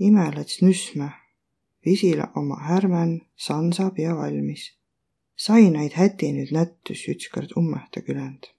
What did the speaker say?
imelets nüsmä, visila oma härmän sansa pia valmis. sai naid häti nüüd nättüs ütskõrd ummõhta küländ